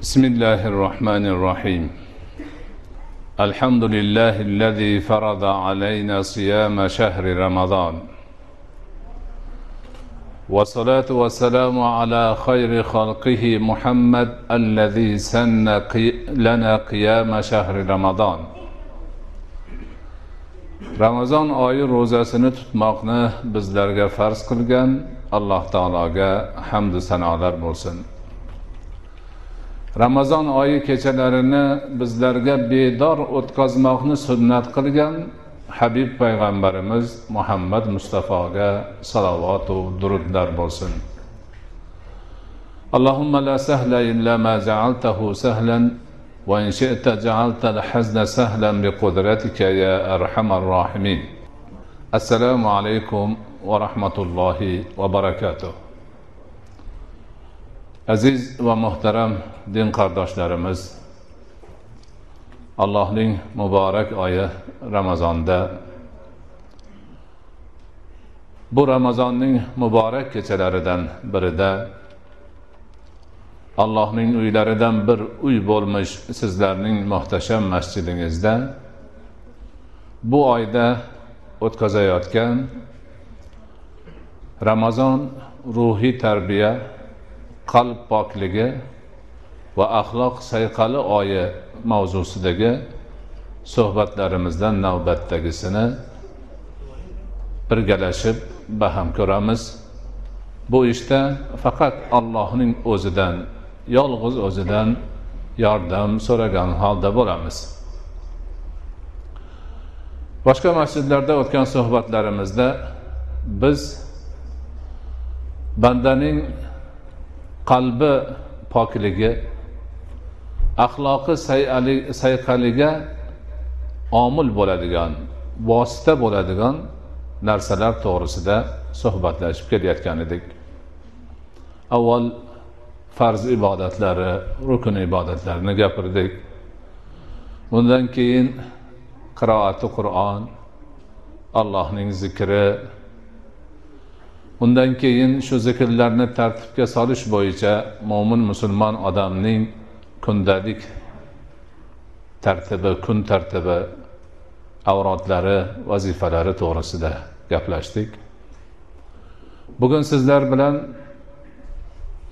بسم الله الرحمن الرحيم الحمد لله الذي فرض علينا صيام شهر رمضان والصلاة والسلام على خير خلقه محمد الذي سن لنا قيام شهر رمضان ramazon oyi ro'zasini tutmoqni bizlarga farz qilgan alloh taologa hamdu sanolar bo'lsin. ramazon oyi kechalarini bizlarga bedor o'tkazmoqni sunnat qilgan habib payg'ambarimiz muhammad mustafoga salovatu durudlar bo'lsin اللهم لا سهل إلا ما جعلته سهلا وإن شئت جعلت الحزن سهلا بقدرتك يا أرحم الراحمين السلام عليكم ورحمة الله وبركاته aziz va muhtaram din qardoshlarimiz allohning muborak oyi ramazonda. Bu ramazonning muborak kechalaridan birida allohning uylaridan bir uy bo'lmish sizlarning muhtasham masjidingizda bu oyda o'tkazayotgan ramazon ruhiy tarbiya qalb pokligi va axloq sayqali oyi mavzusidagi suhbatlarimizdan navbatdagisini birgalashib baham ko'ramiz. Bu ishda faqat allohning o'zidan yolg'iz o'zidan yordam so'ragan holda bo'lamiz. Boshqa masjidlarda o'tgan suhbatlarimizda biz bandaning qalbi pokligi axloqi sayqaliga omil bo'ladigan vosita bo'ladigan narsalar to'g'risida suhbatlashib kelayotgan edik. Avval farz ibodatlari rukun ibodatlarini gapirdik. Undan keyin qiroati qur'on allohning zikri undan keyin shu zikrlarni tartibga solish bo'yicha mo'min musulmon odamning kundalik tartibi kun tartibi avrotlari vazifalari to'g'risida gaplashdik. Bugun sizlar bilan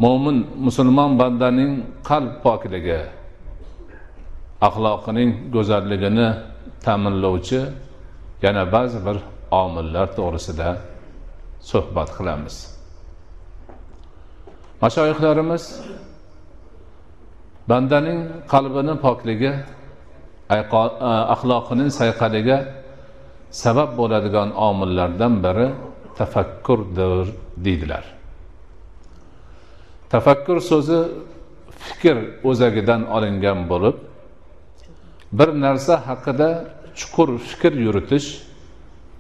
mo'min musulmon bandaning qalb pokligi axloqining go'zalligini ta'minlovchi yana ba'zi bir omillar to'g'risida suhbat qilamiz. Mashoyihlarimiz bandaning qalbini pokligi axloqining sayqaliga sabab bo'ladigan omillardan biri tafakkurdir deydilar. Tafakkur so'zi fikr o'zagidan olingan bo'lib bir narsa haqida chuqur fikr yuritish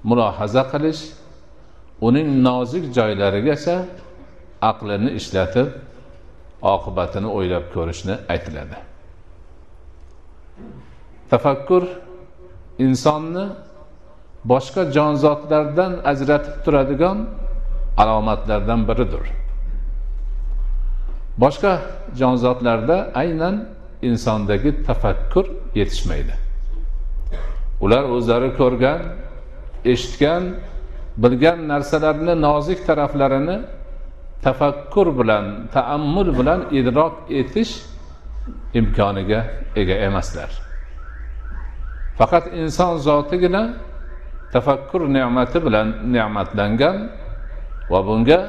mulohaza qilish uning nozik joylariga esa aqlini ishlatib oqibatini o'ylab ko'rishni aytiladi. Tafakkur insonni boshqa jonzotlardan ajratib turadigan alomatlardan biridir. Boshqa jonzotlarda aynan insondagi tafakkur yetishmaydi. Ular o'zlari ko'rgan eshitgan bilgan narsalarni nozik taraflarini tafakkur bilan taammul bilan idrok etish imkoniga ega emaslar. Faqat inson zotigina tafakkur ne'mati bilan ne'matlangan va bunga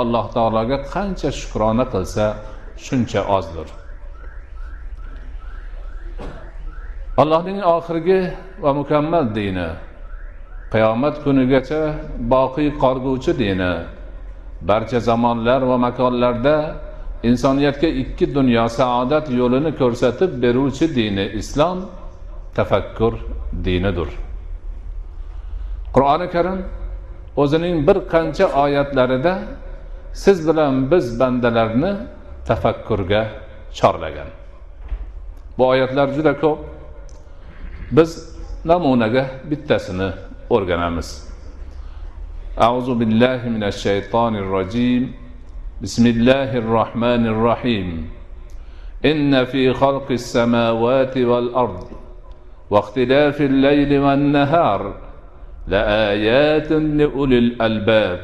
alloh taologa qancha shukrona qilsa shuncha ozdir. Allohning oxirgi va mukammal dini qiyomat kunigacha boqiy qolguvchi dini. Barcha zamonlar va makonlarda insoniyatga ikki dunyo saodat yo'lini ko'rsatib beruvchi dini islom tafakkur dinidir. Qur'oni karim o'zining bir qancha oyatlarida siz bilan biz bandalarni tafakkurga chorlagan. Bu oyatlar juda ko'p. Biz namunaga bittasini organamız. Euzu billahi mineşşeytanirracim. Bismillahirrahmanirrahim. İnne fi halqis semawati vel ard ve ihtilafil leyli ven nehar لآيات لأولي الألباب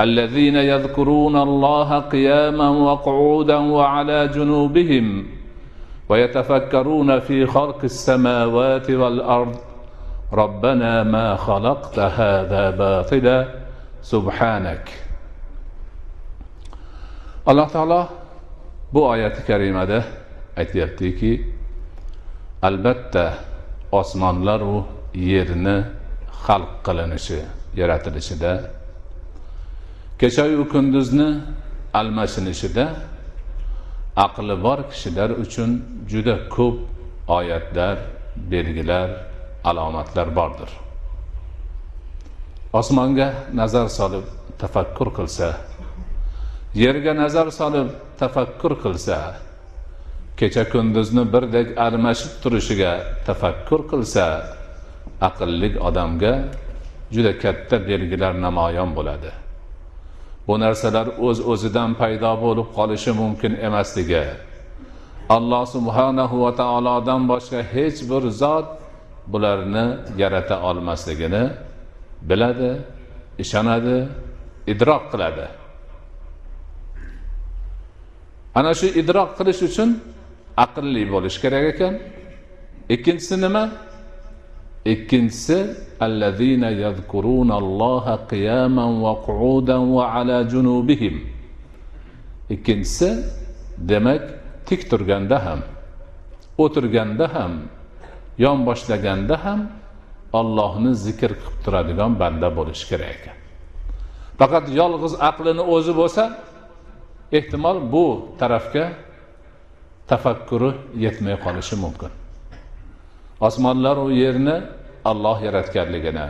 الذين يذكرون الله قياما وقعودا وعلى جنوبهم ويتفكرون في خلق السماوات والأرض ربنا ما خلقت هذا باطلا سبحانك alloh taolo bu oyati karimada aytyaptiki albatta osmonlaru yerni xalq qilinishi yaratilishida kechayu kunduzni almashinishida aqli bor kishilar uchun juda ko'p oyatlar belgilar alomatlar bordir. Osmonga nazar solib tafakkur qilsa yerga nazar solib tafakkur qilsa kecha kunduzni birdek almashib turishiga tafakkur qilsa aqlli odamga juda katta belgilar namoyon bo'ladi. Bu narsalar o'z öz o'zidan paydo bo'lib qolishi mumkin emasligi alloh subhanahu va taolodan boshqa hech bir zot bularni yarata olmasligini biladi ishonadi idrok qiladi. Ana shu idrok qilish uchun aqlli bo'lish kerak ekan. Ikkinchisi nima? Ikkinchisi allazina yazkurunalloha qiyaman va qu'udan va ala junubihim. Ikkinchisi demak tik turganda ham o'tirganda ham yonboshlaganda ham ollohni zikr qilib turadigan banda bo'lishi kerak ekan. Faqat yolg'iz aqlini o'zi bo'lsa ehtimol bu tarafga tafakkuri yetmay qolishi mumkin. Osmonlaru yerni olloh yaratganligini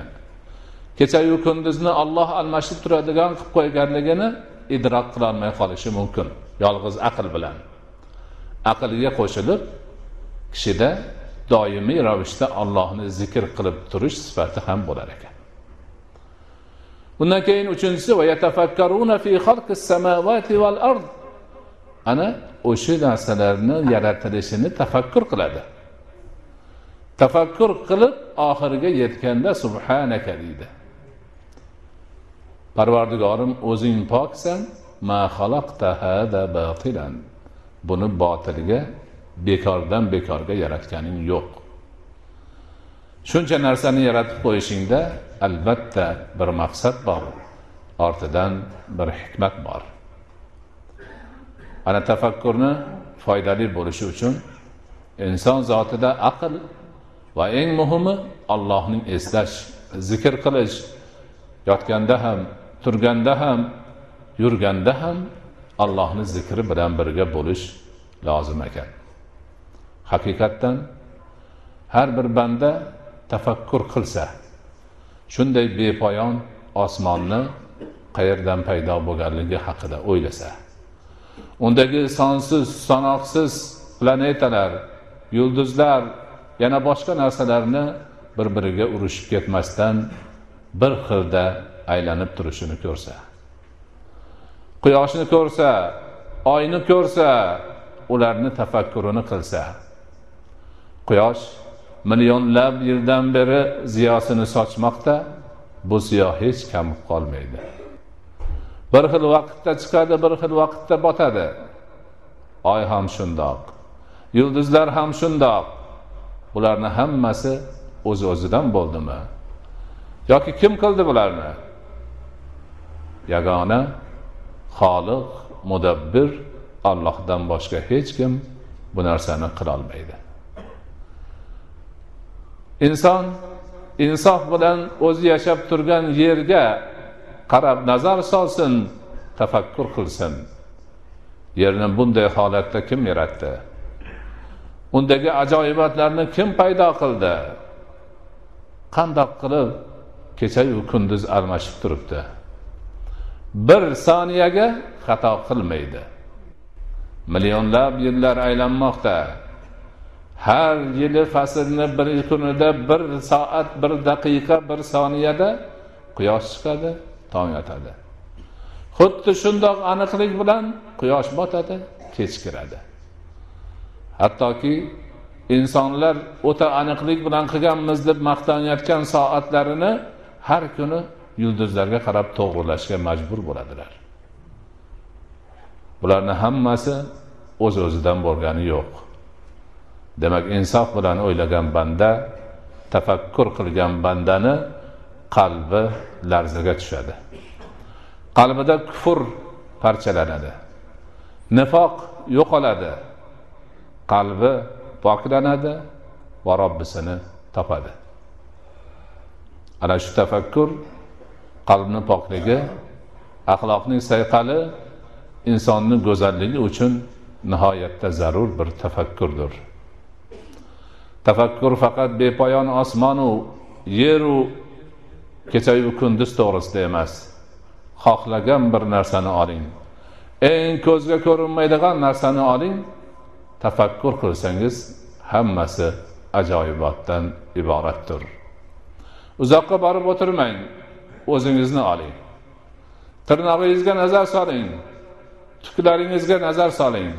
kechayu kunduzni olloh almashib turadigan qilib qo'yganligini idrok qilolmay qolishi mumkin yolg'iz aql bilan. Aqlga qo'shilib kishida doimiy ravishda allohni zikr qilib turish sifati ham bo'lar ekan. Undan keyin uchinchisi ana o'sha narsalarni yaratilishini tafakkur qiladi. Tafakkur qilib oxiriga yetganda subhanaka deydi. Parvardigorim o'zing poksan ma buni botilga bekordan bekorga yaratganing yo'q. Shuncha narsani yaratib qo'yishingda albatta bir maqsad bor ortidan bir hikmat bor. Ana tafakkurni foydali bo'lishi uchun inson zotida aql va eng muhimi allohning eslash zikr qilish yotganda ham turganda ham yurganda ham allohni zikri bilan birga bo'lish lozim ekan. Haqiqatdan har bir banda tafakkur qilsa shunday bepoyon osmonni qayerdan paydo bo'lganligi haqida o'ylasa undagi sonsiz sanoqsiz planetalar yulduzlar yana boshqa narsalarni bir biriga urushib ketmasdan bir xilda aylanib turishini ko'rsa quyoshni ko'rsa oyni ko'rsa ularni tafakkurini qilsa quyosh millionlab yildan beri ziyosini sochmoqda. Bu ziyo hech kamib qolmaydi. Bir xil vaqtda chiqadi bir xil vaqtda botadi. Oy ham shundoq yulduzlar ham shundoq. Bularni hammasi o'z uz o'zidan bo'ldimi? Yoki kim qildi bularni? Yagona xoliq mudabbir allohdan boshqa hech kim bu narsani qilolmaydi. Inson insof bilan o'zi yashab turgan yerga qarab nazar solsin tafakkur qilsin. Yerni bunday holatda kim yaratdi? Undagi ajoyibotlarni kim paydo qildi? Qandoq qilib kechayu kunduz almashib turibdi? Bir soniyaga xato qilmaydi. Millionlab yillar aylanmoqda. Har yili faslni bir kunida bir soat bir daqiqa bir soniyada quyosh chiqadi tong otadi xuddi shundoq aniqlik bilan quyosh botadi kech kiradi. Hattoki insonlar o'ta aniqlik bilan qilganmiz deb maqtanayotgan soatlarini har kuni yulduzlarga qarab to'g'rilashga majbur bo'ladilar. Bularni hammasi o'z o'zidan bo'lgani yo'q. Demak insof bilan o'ylagan banda tafakkur qilgan bandani qalbi larzaga tushadi. Qalbida kufr parchalanadi. Nifoq yo'qoladi. Qalbi poklanadi va robbisini topadi. Ana shu tafakkur qalbni pokligi axloqning sayqali insonni go'zalligi uchun nihoyatda zarur bir tafakkurdir. Tafakkur faqat bepoyon osmonu yeru kechayu kunduz to'g'risida emas. Xohlagan bir narsani oling. Eng ko'zga ko'rinmaydigan narsani oling. Tafakkur qilsangiz hammasi ajoyibotdan iboratdir. Uzoqqa borib o'tirmang. O'zingizni oling. Tirnog'ingizga nazar soling. Tuklaringizga nazar soling.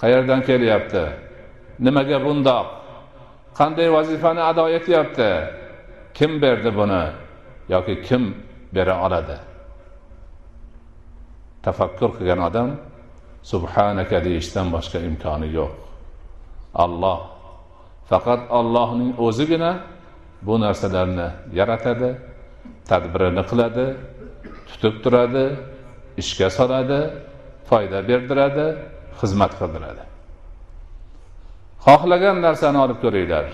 Qayerdan kelyapti? Nimaga bundoq? Qanday vazifani ado etyapti? Kim berdi buni? Yoki kim bera oladi? Tafakkur qilgan odam subhanaka deyishdan boshqa imkoni yo'q. Alloh faqat ollohning o'zigina bu narsalarni yaratadi tadbirini qiladi tutib turadi ishga soladi foyda berdiradi xizmat qildiradi. Xohlagan narsani olib ko'ringlar.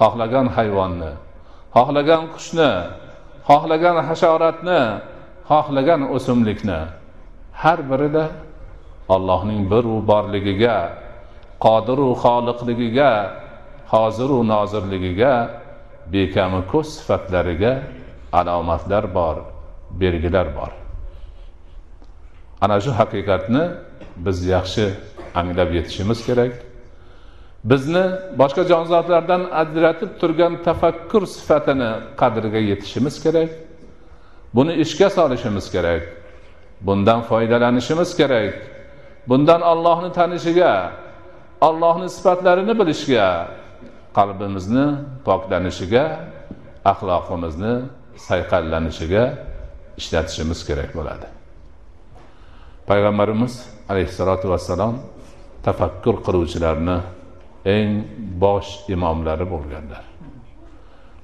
Xohlagan hayvonni xohlagan qushni xohlagan hasharotni xohlagan o'simlikni. Har birida allohning biru borligiga qodiru xoliqligiga hoziru nozirligiga bekami ko'z sifatlariga alomatlar bor belgilar bor. Ana shu haqiqatni biz yaxshi anglab yetishimiz kerak. Bizni boshqa jonzotlardan ajratib turgan tafakkur sifatini qadriga yetishimiz kerak. Buni ishga solishimiz kerak. Bundan foydalanishimiz kerak. Bundan ollohni tanishiga ollohni sifatlarini bilishga qalbimizni poklanishiga axloqimizni sayqallanishiga ishlatishimiz kerak bo'ladi. Payg'ambarimiz alayhissalotu vassalom tafakkur qiluvchilarni eng bosh imomlari bo'lganlar.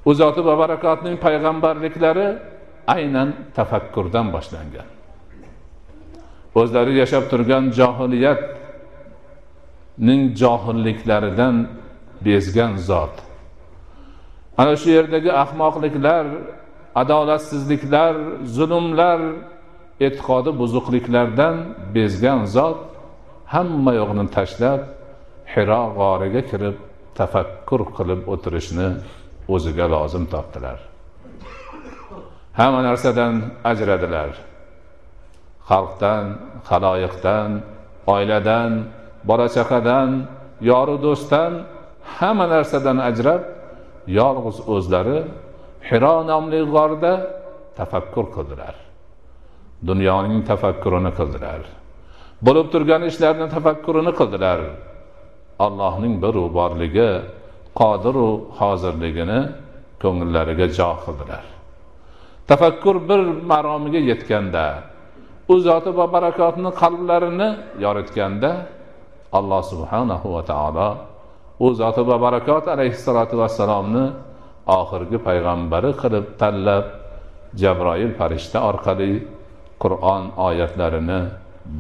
U zoti va barakotning payg'ambarliklari aynan tafakkurdan boshlangan. O'zlari yashab turgan johiliyatning johilliklaridan bezgan zot. Ana shu yerdagi ahmoqliklar adolatsizliklar zulmlar e'tiqodi buzuqliklardan bezgan zot hamma yo'qni tashlab hiro g'origa kirib tafakkur qilib o'tirishni o'ziga lozim topdilar. Hamma narsadan ajradilar. Xalqdan haloyiqdan oiladan bola chaqadan yoru do'stdan hamma narsadan ajrab yolg'iz o'zlari hiro nomli g'orda tafakkur qildilar. Dunyoning tafakkurini qildilar. Bo'lib turgan ishlarni tafakkurini qildilar. Allohning biru borligi qodiru hozirligini ko'ngillariga jo qildilar. Tafakkur bir maromiga yetganda u zoti va barakotni qalblarini yoritganda alloh subhanahu va taolo u zoti va barakot alayhissalotu vassalomni oxirgi payg'ambari qilib tanlab jabroil farishta orqali qur'on oyatlarini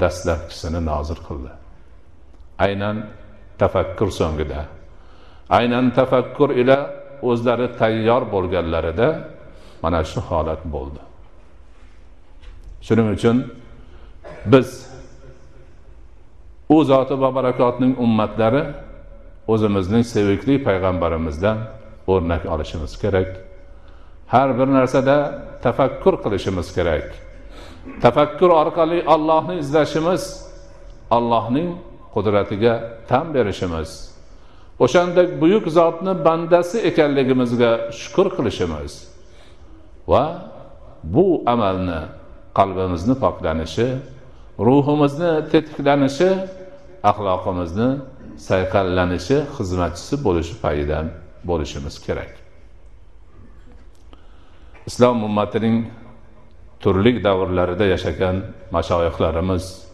dastlabkisini nozil qildi. Aynan tafakkur so'ngida. Aynan tafakkur ila o'zlari tayyor bo'lganlarida mana shu holat bo'ldi. Shuning uchun biz u zoti va barakotning ummatlari o'zimizning sevikli payg'ambarimizdan o'rnak olishimiz kerak. Har bir narsada tafakkur qilishimiz kerak. Tafakkur orqali ollohni izlashimiz allohning qudratiga tan berishimiz. O'shanda buyuk zotni bandasi ekanligimizga shukur qilishimiz. Va bu amalni qalbimizni poklanishi ruhimizni tetiklanishi axloqimizni sayqallanishi xizmatchisi bo'lishi payidan bo'lishimiz kerak. Islom ummatining turli davrlarida yashagan mashoyihlarimiz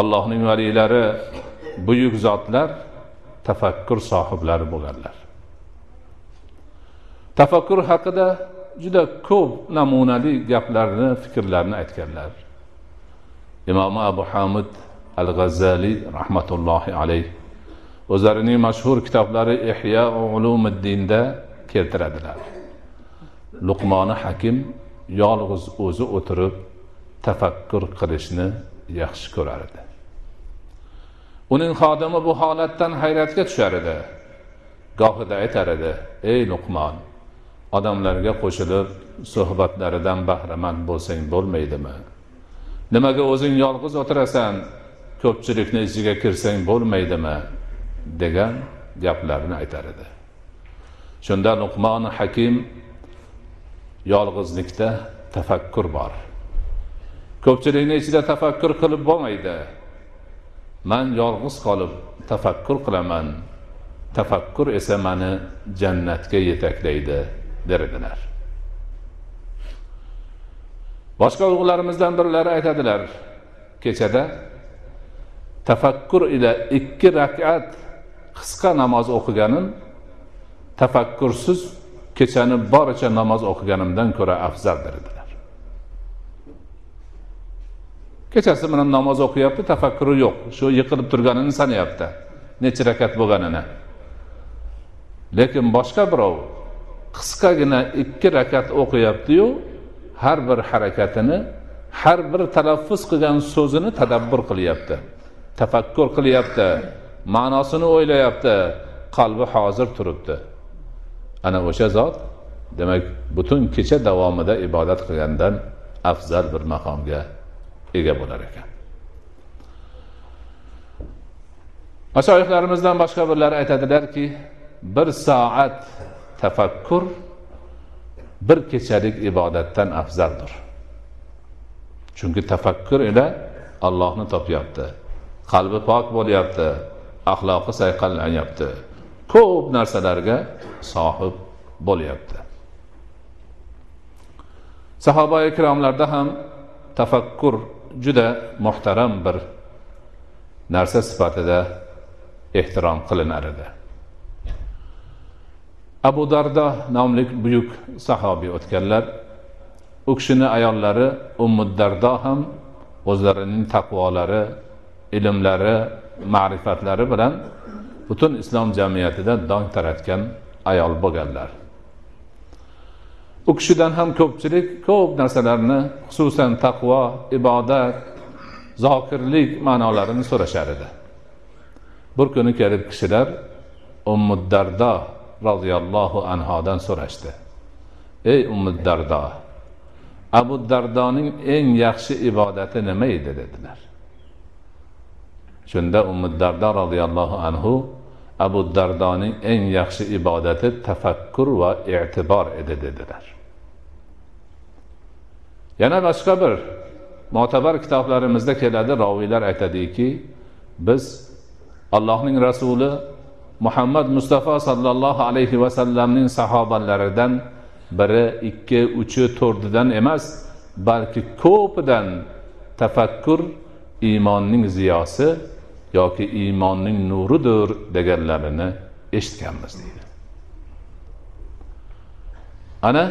allohning valiylari buyuk zotlar tafakkur sohiblari bo'lganlar tafakkur haqida juda ko'p namunali gaplarni fikrlarni aytganlar. Imomi abu hamid al g'azzaliy rahmatullohi alayh o'zlarining mashhur kitoblari ihyo ulumiddinda keltiradilar. Luqmoni hakim yolg'iz o'zi o'tirib tafakkur qilishni yaxshi ko'rar edi. Uning xodimi bu holatdan hayratga tushar edi. Gohida aytar edi ey luqmon odamlarga qo'shilib suhbatlaridan bahramand bo'lsang bo'lmaydimi? Nimaga o'zing yolg'iz o'tirasan? Ko'pchilikni ichiga kirsang bo'lmaydimi? degan gaplarni aytar edi. Shunda luqmon hakim yolg'izlikda tafakkur bor. Ko'pchilikni ichida tafakkur qilib bo'lmaydi. Man yolg'iz qolib tafakkur qilaman. Tafakkur esa mani jannatga yetaklaydi derdilar. Boshqa ulug'larimizdan birlari aytadilar. Kechada tafakkur ila ikki rakat qisqa namoz o'qiganim tafakkursiz kechani boricha namoz o'qiganimdan ko'ra afzaldir dedilar kechasi bilan namoz o'qiyapti tafakkuri yo'q. Shu yiqilib turganini sanayapti necha rakat bo'lganini. Lekin boshqa birov qisqagina ikki rakat o'qiyaptiyu har bir harakatini har bir talaffuz qilgan so'zini tadabbur qilyapti tafakkur qilyapti ma'nosini o'ylayapti qalbi hozir turibdi. Ana o'sha zot demak butun kecha davomida ibodat qilgandan afzal bir maqomga ega bo'lar ekan. Mashoyihlarimizdan boshqa birlari aytadilarki bir soat tafakkur bir kechalik ibodatdan afzaldir. Chunki tafakkur ila allohni topyapti qalbi pok bo'lyapti axloqi sayqallanyapti ko'p narsalarga sohib bo'lyapti. Sahoba ikromlarda ham tafakkur juda muhtaram bir narsa sifatida ehtirom qilinar edi. Abu dardo nomli buyuk sahobiy o'tganlar u kishini ayollari ummuddardo ham o'zlarining taqvolari ilmlari ma'rifatlari bilan butun islom jamiyatida dong taratgan ayol bo'lganlar. U kishidan ham ko'pchilik ko'p narsalarni xususan taqvo ibodat zokirlik ma'nolarini so'rashar edi. Bir kuni kelib kishilar ummuddardo roziyallohu anhodan so'rashdi. Ey ummuddardo abu dardoning eng yaxshi ibodati nima edi? dedilar. Shunda ummuddardo roziyallohu anhu abu dardoning eng yaxshi ibodati tafakkur va e'tibor edi dedilar. Yana boshqa bir mo'tabar kitoblarimizda keladi roviylar aytadiki biz allohning rasuli muhammad mustafa sollallohu alayhi vasallamning sahobalaridan biri ikki uchi to'rtidan emas balki ko'pidan tafakkur iymonning ziyosi yoki iymonning nuridir deganlarini eshitganmiz deydi. Ana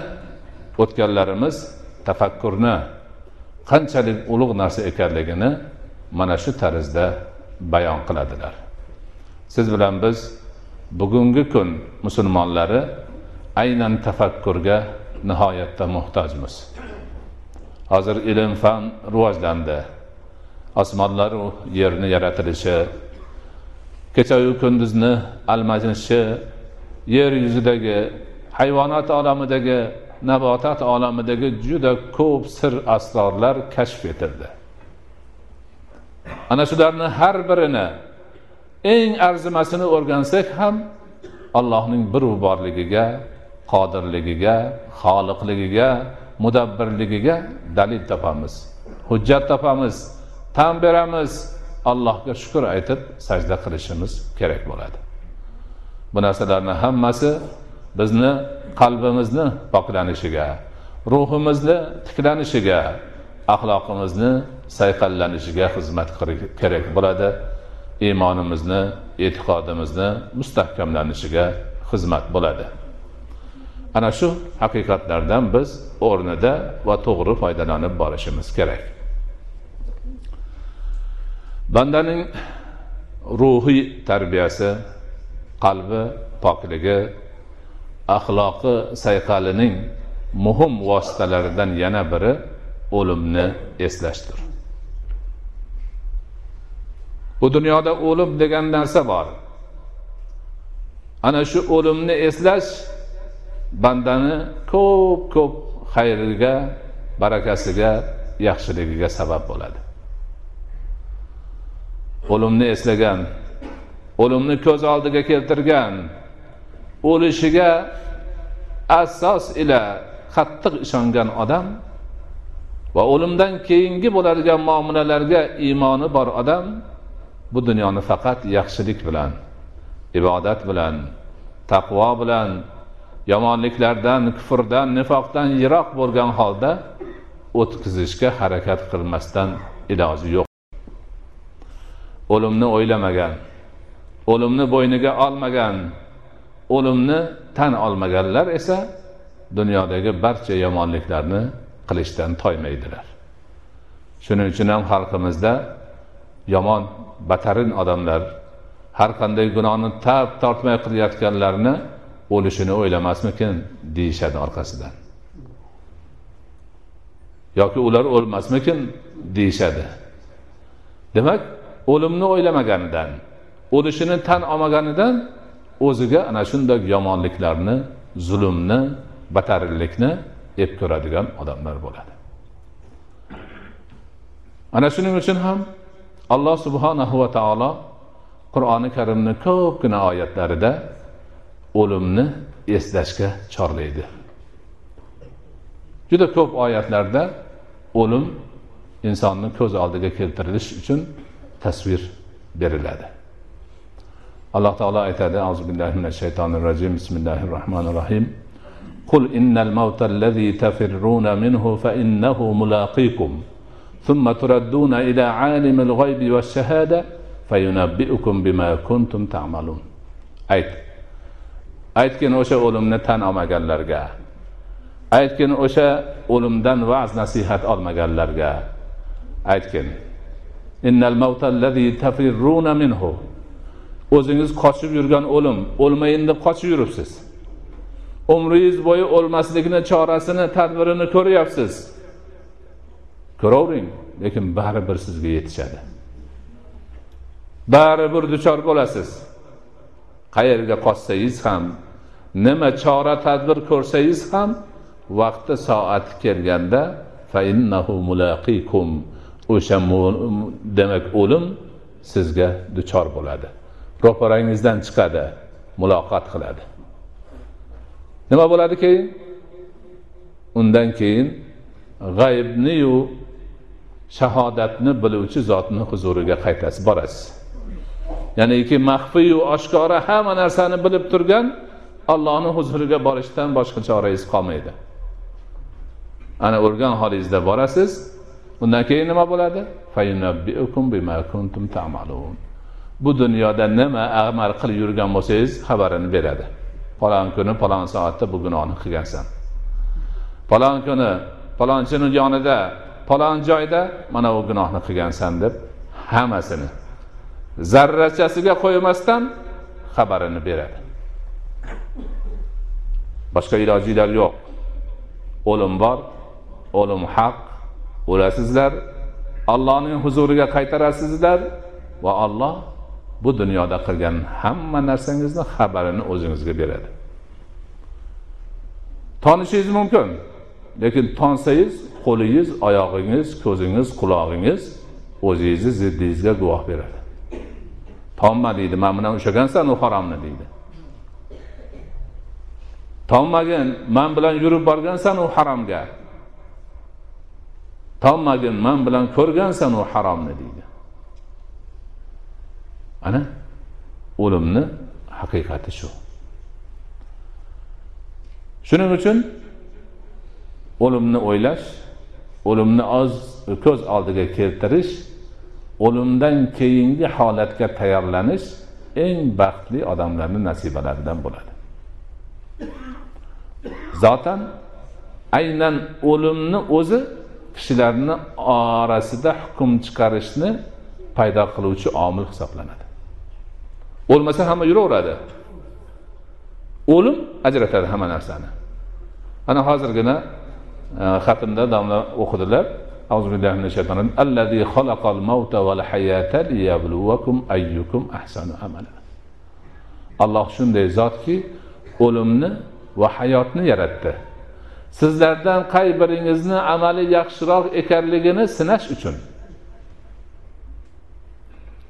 o'tganlarimiz tafakkurni qanchalik ulug' narsa ekanligini mana shu tarzda bayon qiladilar. Siz bilan biz bugungi kun musulmonlari aynan tafakkurga nihoyatda muhtojmiz. Hozir ilm fan rivojlandi. Osmonlaru yerni yaratilishi kechayu kunduzni almashishi yer yuzidagi hayvonot olamidagi nabotat olamidagi juda ko'p sir asrorlar kashf etildi. Ana shularni har birini eng arzimasini o'rgansak ham allohning bir borligiga qodirligiga xoliqligiga mudabbirligiga dalil topamiz hujjat topamiz tan beramiz. Allohga shukur aytib sajda qilishimiz kerak bo'ladi. Bu narsalarni hammasi bizni qalbimizni poklanishiga ruhimizni tiklanishiga axloqimizni sayqallanishiga xizmat kerak bo'ladi. Iymonimizni e'tiqodimizni mustahkamlanishiga xizmat bo'ladi. Ana shu haqiqatlardan biz o'rnida va to'g'ri foydalanib borishimiz kerak. Bandaning ruhiy tarbiyasi qalbi pokligi axloqi sayqalining muhim vositalaridan yana biri o'limni eslashdir. Bu dunyoda o'lim degan narsa bor. Ana shu o'limni eslash bandani ko'p ko'p xayriga barakasiga yaxshiligiga sabab bo'ladi. O'limni eslagan o'limni ko'z oldiga keltirgan o'lishiga asos ila qattiq ishongan odam va o'limdan keyingi bo'ladigan muomalalarga iymoni bor odam bu dunyoni faqat yaxshilik bilan ibodat bilan taqvo bilan yomonliklardan kufrdan nifoqdan yiroq bo'lgan holda o'tkazishga harakat qilmasdan iloji yo'q. O'limni o'ylamagan o'limni bo'yniga olmagan o'limni tan olmaganlar esa dunyodagi barcha yomonliklarni qilishdan toymaydilar. Shuning uchun ham xalqimizda yomon batarin odamlar har qanday gunohni tab tortmay qilayotganlarni o'lishini o'ylamasmikin deyishadi orqasidan. Yoki ular o'lmasmikin deyishadi. Demak o'limni o'ylamaganidan o'lishini tan olmaganidan o'ziga ana shunday yomonliklarni zulmni batarlikni ep ko'radigan odamlar bo'ladi. Ana shuning uchun ham alloh subhanahu va taolo qur'oni karimni ko'pgina oyatlarida o'limni eslashga chorlaydi. Juda ko'p oyatlarda o'lim insonni ko'z oldiga keltirilish uchun tasvir beriladi. Alloh taolo aytadi auzu billahi minash shaytonir rojim bismillahi rohmanir rohim قل إن الموت الذي تفرون منه فإنه ملاقيكم ثم تردون إلى عالم الغيب والشهادة فينبئكم بما كنتم تعملون ayt aytgin o'sha o'limni tan olmaganlarga aytgin o'sha o'limdan va'z nasihat olmaganlarga aytgin o'zingiz qochib yurgan o'lim o'lmayin deb qochib yuribsiz. Umringiz bo'yi o'lmaslikni chorasini tadbirini ko'ryapsiz. Ko'ravering lekin baribir sizga yetishadi. Baribir duchor bo'lasiz. Qayerga qochsangiz ham nima chora tadbir ko'rsangiz ham vaqti soati kelganda o'sha demak o'lim sizga duchor bo'ladi. Ro'parangizdan chiqadi muloqot qiladi. Nima bo'ladi keyin? Undan keyin g'aybniyu shahodatni biluvchi zotni huzuriga qaytasiz borasiz. Ya'niki maxfiyu oshkora hamma narsani bilib turgan allohni huzuriga borishdan boshqa chorangiz qolmaydi. Ana o'lgan holingizda borasiz. Undan keyin nima bo'ladi? Bu dunyoda nima amal qilib yurgan bo'lsangiz xabarini beradi. Falon kuni falon soatda bu gunohni qilgansan. Falon kuni palonchini yonida palon joyda mana bu gunohni qilgansan deb hammasini zarrachasiga qo'ymasdan xabarini beradi. Boshqa ilojinglar yo'q. O'lim bor o'lim haq o'lasizlar. Allohning huzuriga qaytarasizlar va olloh bu dunyoda qilgan hamma narsangizni xabarini o'zingizga beradi. Tonishingiz mumkin lekin tonsangiz qo'lingiz oyog'ingiz ko'zingiz qulog'ingiz o'zingizni ziddingizga guvoh beradi. Tonma deydi man bilan ushlagansan u haromni deydi. Tonmagin man bilan yurib borgansan u haromga tonmagin man bilan ko'rgansan u haromni deydi. Ana o'limni haqiqati shu. Shuning uchun o'limni o'ylash o'limni oz ko'z oldiga keltirish o'limdan keyingi holatga tayyorlanish eng baxtli odamlarni nasibalaridan bo'ladi. Zotan aynan o'limni o'zi kishilarni orasida hukm chiqarishni paydo qiluvchi omil hisoblanadi. O'lmasa hamma yuraveradi. O'lim ajratadi hamma narsani. Ana hozirgina e, xatmda domla o'qidilar. Allazi xalaqal mavta val hayata liyabluvakum ayyukum ahsanu amala. Alloh shunday zotki o'limni va hayotni yaratdi. Sizlardan qay biringizni amali yaxshiroq ekanligini sinash uchun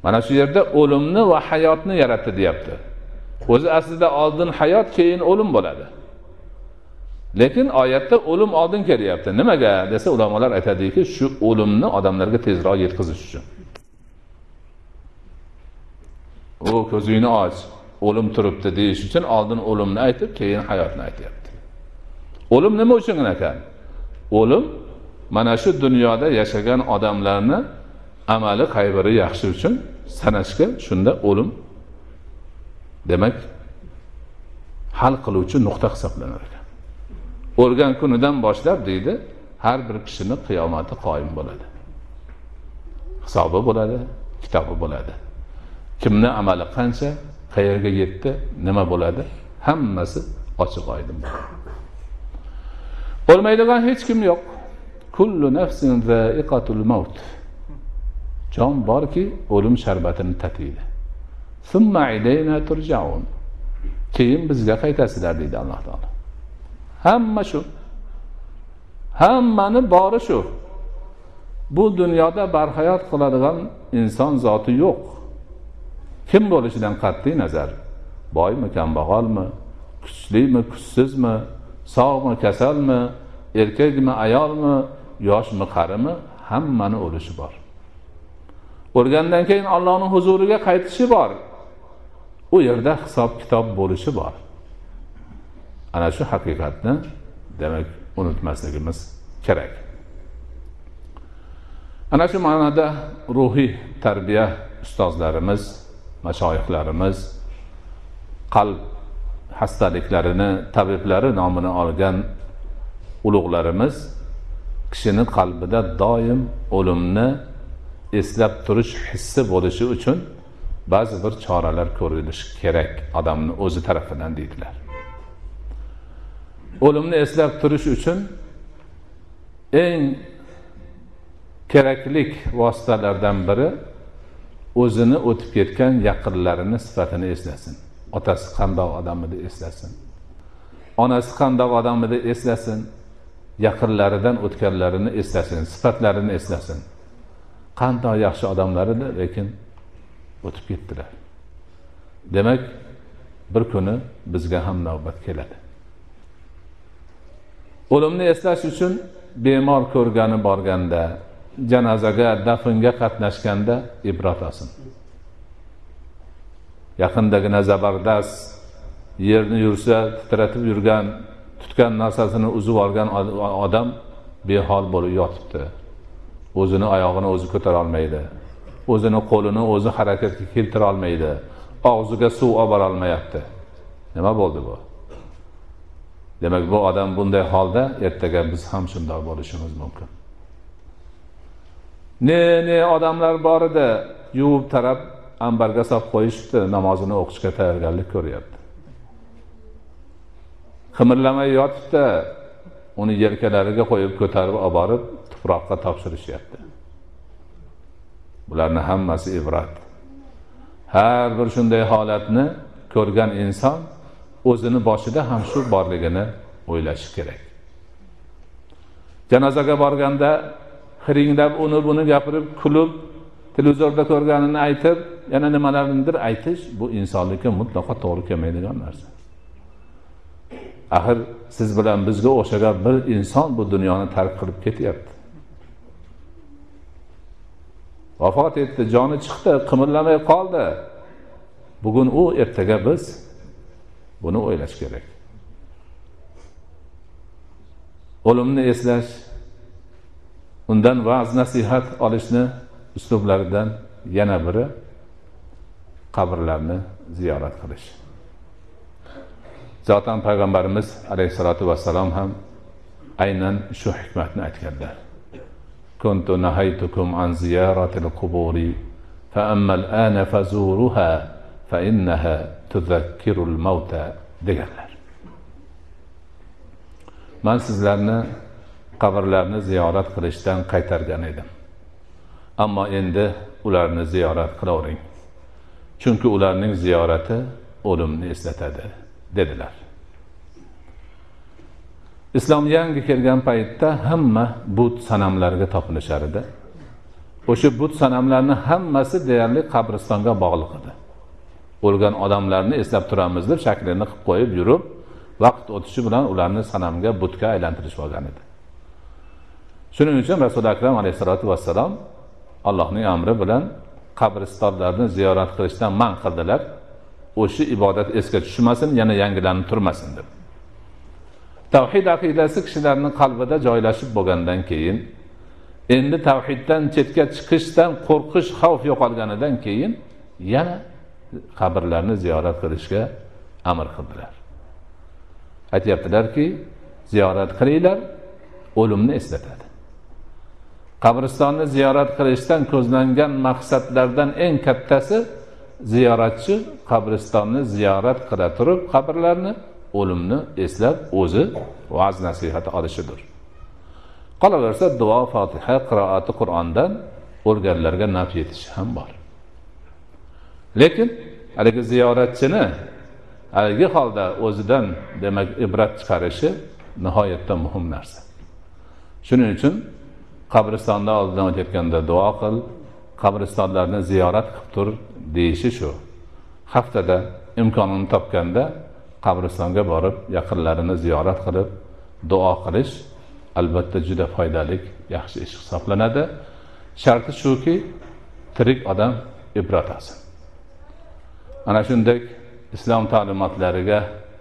mana shu yerda o'limni va hayotni yaratdi deyapti. O'zi aslida oldin hayot keyin o'lim bo'ladi. Lekin oyatda o'lim oldin kelyapti. Nimaga? desa ulamolar aytadiki shu o'limni odamlarga tezroq yetkazish uchun. U ko'zingni och o'lim turibdi deyish uchun oldin o'limni aytib keyin hayotni aytyapti. O'lim nima uchun ekan? O'lim mana shu dunyoda yashagan odamlarni amali qay biri yaxshi uchun sanashga shunda o'lim demak hal qiluvchi nuqta hisoblanar ekan. O'lgan kunidan boshlab deydi har bir kishini qiyomati qoyim bo'ladi. Hisobi bo'ladi kitobi bo'ladi. Kimni amali qancha qayerga yetdi nima bo'ladi hammasi ochiq oydin o'lmaydigan hech kim yo'q. Kullu nafsin zaiqatul maut jon borki o'lim sharbatini tatiydi. Keyin bizga qaytasizlar deydi alloh taolo. Hamma shu. Hammani bori shu. Bu dunyoda barhayot qiladigan inson zoti yo'q. Kim bo'lishidan qat'iy nazar? Boymi kambag'almi? Kuchlimi kuchsizmi? Sog'mi kasalmi? Erkakmi ayolmi? Yoshmi qarimi? Hammani o'lishi bor. O'lgandan keyin ollohni huzuriga qaytishi bor. U yerda hisob kitob bo'lishi bor. Ana shu haqiqatni demak unutmasligimiz kerak. Ana shu ma'noda ruhiy tarbiya ustozlarimiz mashoyihlarimiz qalb xastaliklarini tabiblari nomini olgan ulug'larimiz kishini qalbida doim o'limni eslab turish hissi bo'lishi uchun ba'zi bir choralar ko'rilishi kerak odamni o'zi tarafidan deydilar. O'limni eslab turish uchun eng keraklik vositalardan biri o'zini o'tib ketgan yaqinlarini sifatini eslasin. Otasi qandoq odam edi eslasin? Onasi qandoq odam edi eslasin? Yaqinlaridan o'tganlarini eslasin sifatlarini eslasin. Qandoq yaxshi odamlar edi lekin o'tib ketdilar. Demak bir kuni bizga ham navbat keladi. O'limni eslash uchun bemor ko'rgani borganda janozaga dafnga qatnashganda ibrat olsin. Yaqindagina zabardast yerni yursa titratib yurgan tutgan narsasini uzib olgan odam behol bo'lib yotibdi. O'zini oyog'ini o'zi ko'tara olmaydi o'zini qo'lini o'zi harakatga keltira olmaydi og'ziga suv olib borolmayapti. Nima bo'ldi bu? Demak bu odam bunday holda ertaga biz ham shundoq bo'lishimiz mumkin. Ne ne odamlar bor edi yuvib tarab ambarga solib qo'yishibdi namozini o'qishga tayyorgarlik ko'ryapti. Qimirlamay yotibdi uni yelkalariga qo'yib ko'tarib olib borib tuproqqa topshirishyapti. Bularni hammasi ibrat. Har bir shunday holatni ko'rgan inson o'zini boshida ham shu borligini o'ylashi kerak. Janozaga borganda hiringlab uni buni gapirib kulib televizorda ko'rganini aytib yana nimalarnidir aytish bu insonlikka mutlaqo to'g'ri kelmaydigan narsa. Axir siz bilan bizga o'xshagan bir inson bu dunyoni tark qilib ketyapti. Vafot etdi joni chiqdi qimirlamay qoldi. Bugun u ertaga biz buni o'ylash kerak. O'limni eslash undan va'z nasihat olishni uslublaridan yana biri qabrlarni ziyorat qilish. Zotan payg'ambarimiz alayhissalotu vassalom ham aynan shu hikmatni aytganlar كنت نهيتكم عن زيارة القبور فأما الآن فزوروها فإنها تذكر الموتى deganlar man sizlarni qabrlarni ziyorat qilishdan qaytargan edim ammo endi ularni ziyorat qilavering chunki ularning ziyorati o'limni eslatadi dedilar islom yangi kelgan paytda hamma but sanamlarga topinishar edi. O'sha but sanamlarni hammasi deyarli qabristonga bog'liq edi. O'lgan odamlarni eslab turamiz deb shaklini qilib qo'yib yurib vaqt o'tishi bilan ularni sanamga butga aylantirishib olgan edi. Shuning uchun rasuli akram alayhissalotu vassalom allohning amri bilan qabristonlarni ziyorat qilishdan man qildilar. O'sha ibodat esga tushmasin yana yangilanib turmasin deb. Tavhid aqidasi kishilarni qalbida joylashib bo'lgandan keyin endi tavhiddan chetga chiqishdan qo'rqish xavf yo'qolganidan keyin yana qabrlarni ziyorat qilishga amr qildilar. Aytyaptilarki ziyorat qilinglar o'limni eslatadi. Qabristonni ziyorat qilishdan ko'zlangan maqsadlardan eng kattasi ziyoratchi qabristonni ziyorat qila turib qabrlarni o'limni eslab o'zi va'z nasihati olishidir. Qolaversa duo fotiha qiroati qur'ondan o'lganlarga naf yetishi ham bor. Lekin haligi ziyoratchini haligi holda o'zidan demak ibrat chiqarishi nihoyatda muhim narsa. Shuning uchun qabristonda oldidan o'tayotganda duo qil qabristonlarni ziyorat qilib tur deyishi shu. Haftada imkonini topganda qabristonga borib yaqinlarini ziyorat qilib duo qilish albatta juda foydali yaxshi ish hisoblanadi. Sharti shuki tirik odam ibrat olsin ana shunday islom ta'limotlariga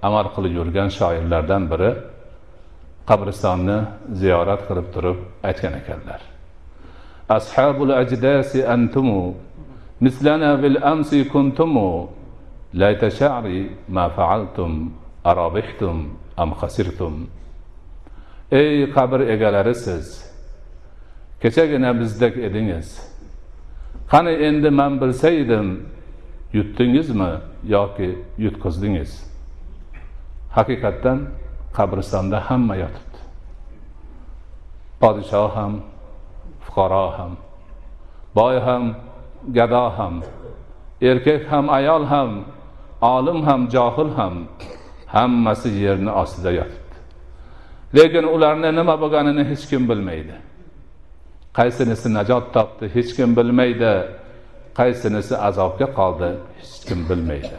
amal qilib yurgan shoirlardan biri qabristonni ziyorat qilib turib aytgan ekanlar. Ashabul ajdasi antumu mislana bil amsi kuntumu layta sha'ri ma fa'altum arabihtum am khasirtum ey qabr egalari siz kechagina bizdek edingiz. Qani endi man bilsaydim yutdingizmi yoki yutqizdingiz haqiqatdan qabristonda hamma yotibdi. Podshoh ham fuqaro ham boy ham gado ham erkak ham ayol ham olim ham johil ham hammasi yerni ostida yotibdi. Lekin ularni nima bo'lganini hech kim bilmaydi. Qaysinisi najot topdi hech kim bilmaydi. Qaysinisi azobga qoldi hech kim bilmaydi.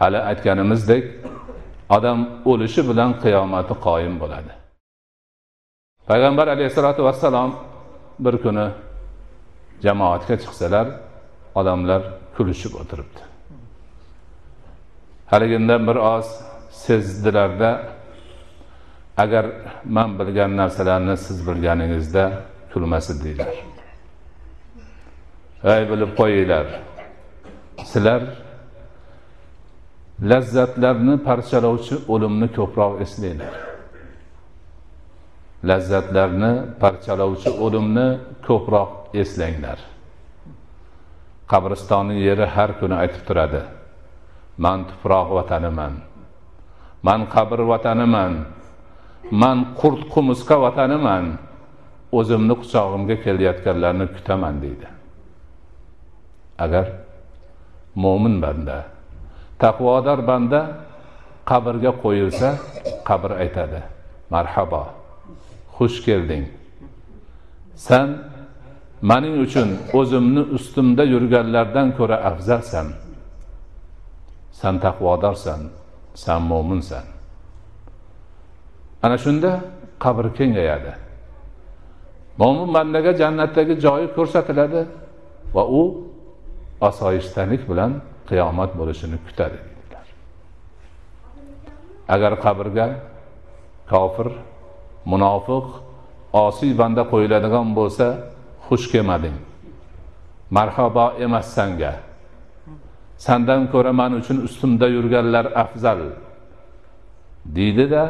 Hali aytganimizdek odam o'lishi bilan qiyomati qoyim bo'ladi. Payg'ambar alayhissalotu vassalom bir kuni jamoatga chiqsalar odamlar kulishib o'tiribdi. Haligida bir oz sezdilarda agar man bilgan narsalarni siz bilganingizda kulmas edinglar ey bilib qo'yinglar sizlar lazzatlarni parchalovchi o'limni ko'proq eslanglar. Lazzatlarni parchalovchi o'limni ko'proq eslanglar. Qabristonni yeri har kuni aytib turadi. Man tuproq vataniman. Man qabr vataniman. Man qurt qumursqa vataniman. O'zimni quchog'imga kelayotganlarni kutaman deydi. Agar mo'min banda taqvodor banda qabrga qo'yilsa qabr aytadi. Marhabo xush kelding. San maning uchun o'zimni ustimda yurganlardan ko'ra afzalsan. San taqvodorsan san mo'minsan. Ana shunda qabr kengayadi. Mo'min bandaga jannatdagi joyi ko'rsatiladi va u osoyishtalik bilan qiyomat bo'lishini kutadi deydilar agar qabrga kofir munofiq osiy banda qo'yiladigan bo'lsa xush kelmading. Marhabo emas sanga. Sandan ko'ra man uchun ustimda yurganlar afzal. Deydida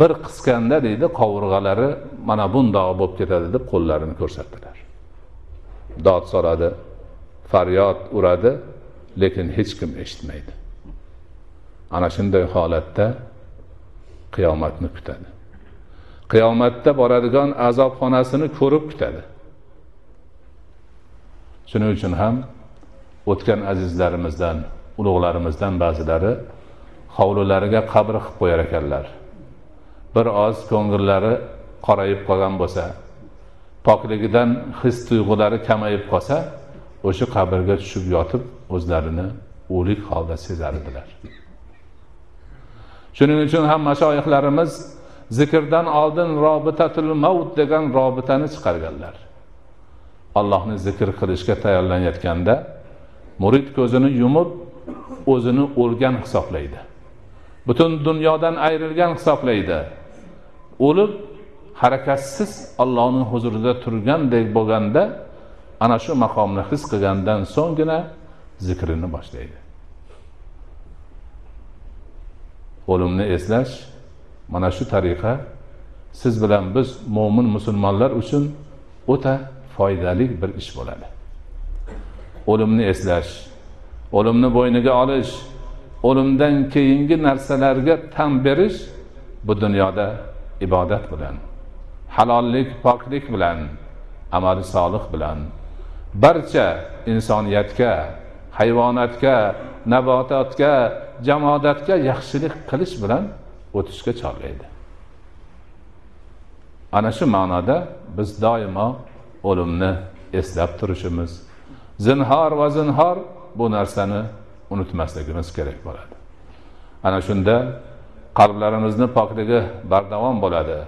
bir qisganda deydi qovurg'alari mana bundoq bo'lib ketadi deb qo'llarini ko'rsatdilar. Dod so'radi faryod uradi lekin hech kim eshitmaydi. Ana shunday holatda qiyomatni kutadi. Qiyomatda boradigan azobxonasini ko'rib kutadi. Shuning uchun ham o'tgan azizlarimizdan ulug'larimizdan ba'zilari hovlilariga qabr qilib qo'yar ekanlar. Bir oz ko'ngillari qorayib qolgan bo'lsa pokligidan his tuyg'ulari kamayib qolsa o'sha qabrga tushib yotib o'zlarini o'lik holda sezar edilar shuning uchun ham mashoyihlarimiz zikrdan oldin robitatul mavut degan robitani chiqarganlar. Allohni zikr qilishga tayyorlanayotganda murid ko'zini yumib o'zini o'lgan hisoblaydi. Butun dunyodan ayrilgan hisoblaydi. O'lib harakatsiz allohni huzurida turgandek bo'lganda ana shu maqomni his qilgandan so'nggina zikrini boshlaydi. O'limni eslash mana shu tariqa siz bilan biz mo'min musulmonlar uchun o'ta foydali bir ish bo'ladi. O'limni eslash o'limni bo'yniga olish o'limdan keyingi narsalarga tan berish bu dunyoda ibodat bilan halollik poklik bilan amali solih bilan barcha insoniyatga hayvonotga nabototga jamodatga yaxshilik qilish bilan o'tishga chorlaydi. Ana shu ma'noda biz doimo o'limni eslab turishimiz. Zinhor va zinhor bu narsani unutmasligimiz kerak bo'ladi. Ana shunda qalblarimizni pokligi bardavom bo'ladi.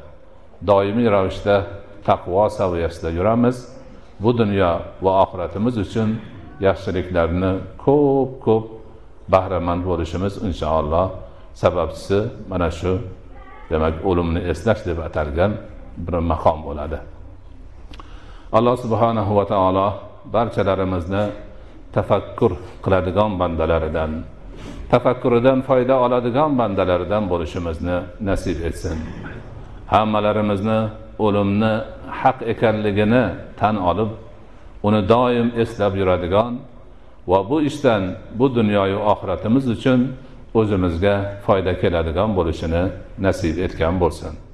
Doimiy ravishda taqvo saviyasida yuramiz. Bu dunyo va oxiratimiz uchun yaxshiliklarni ko'p ko'p bahramand bo'lishimiz inshaalloh sababchisi mana shu. Demak o'limni eslash deb atalgan bir maqom bo'ladi. Alloh subhanahu va taolo barchalarimizni tafakkur qiladigan bandalaridan tafakkuridan foyda oladigan bandalaridan bo'lishimizni nasib etsin. Hammalarimizni o'limni haq ekanligini tan olib uni doim eslab yuradigan va bu ishdan bu dunyoyu oxiratimiz uchun o'zimizga foyda keladigan bo'lishini nasib etgan bo'lsin.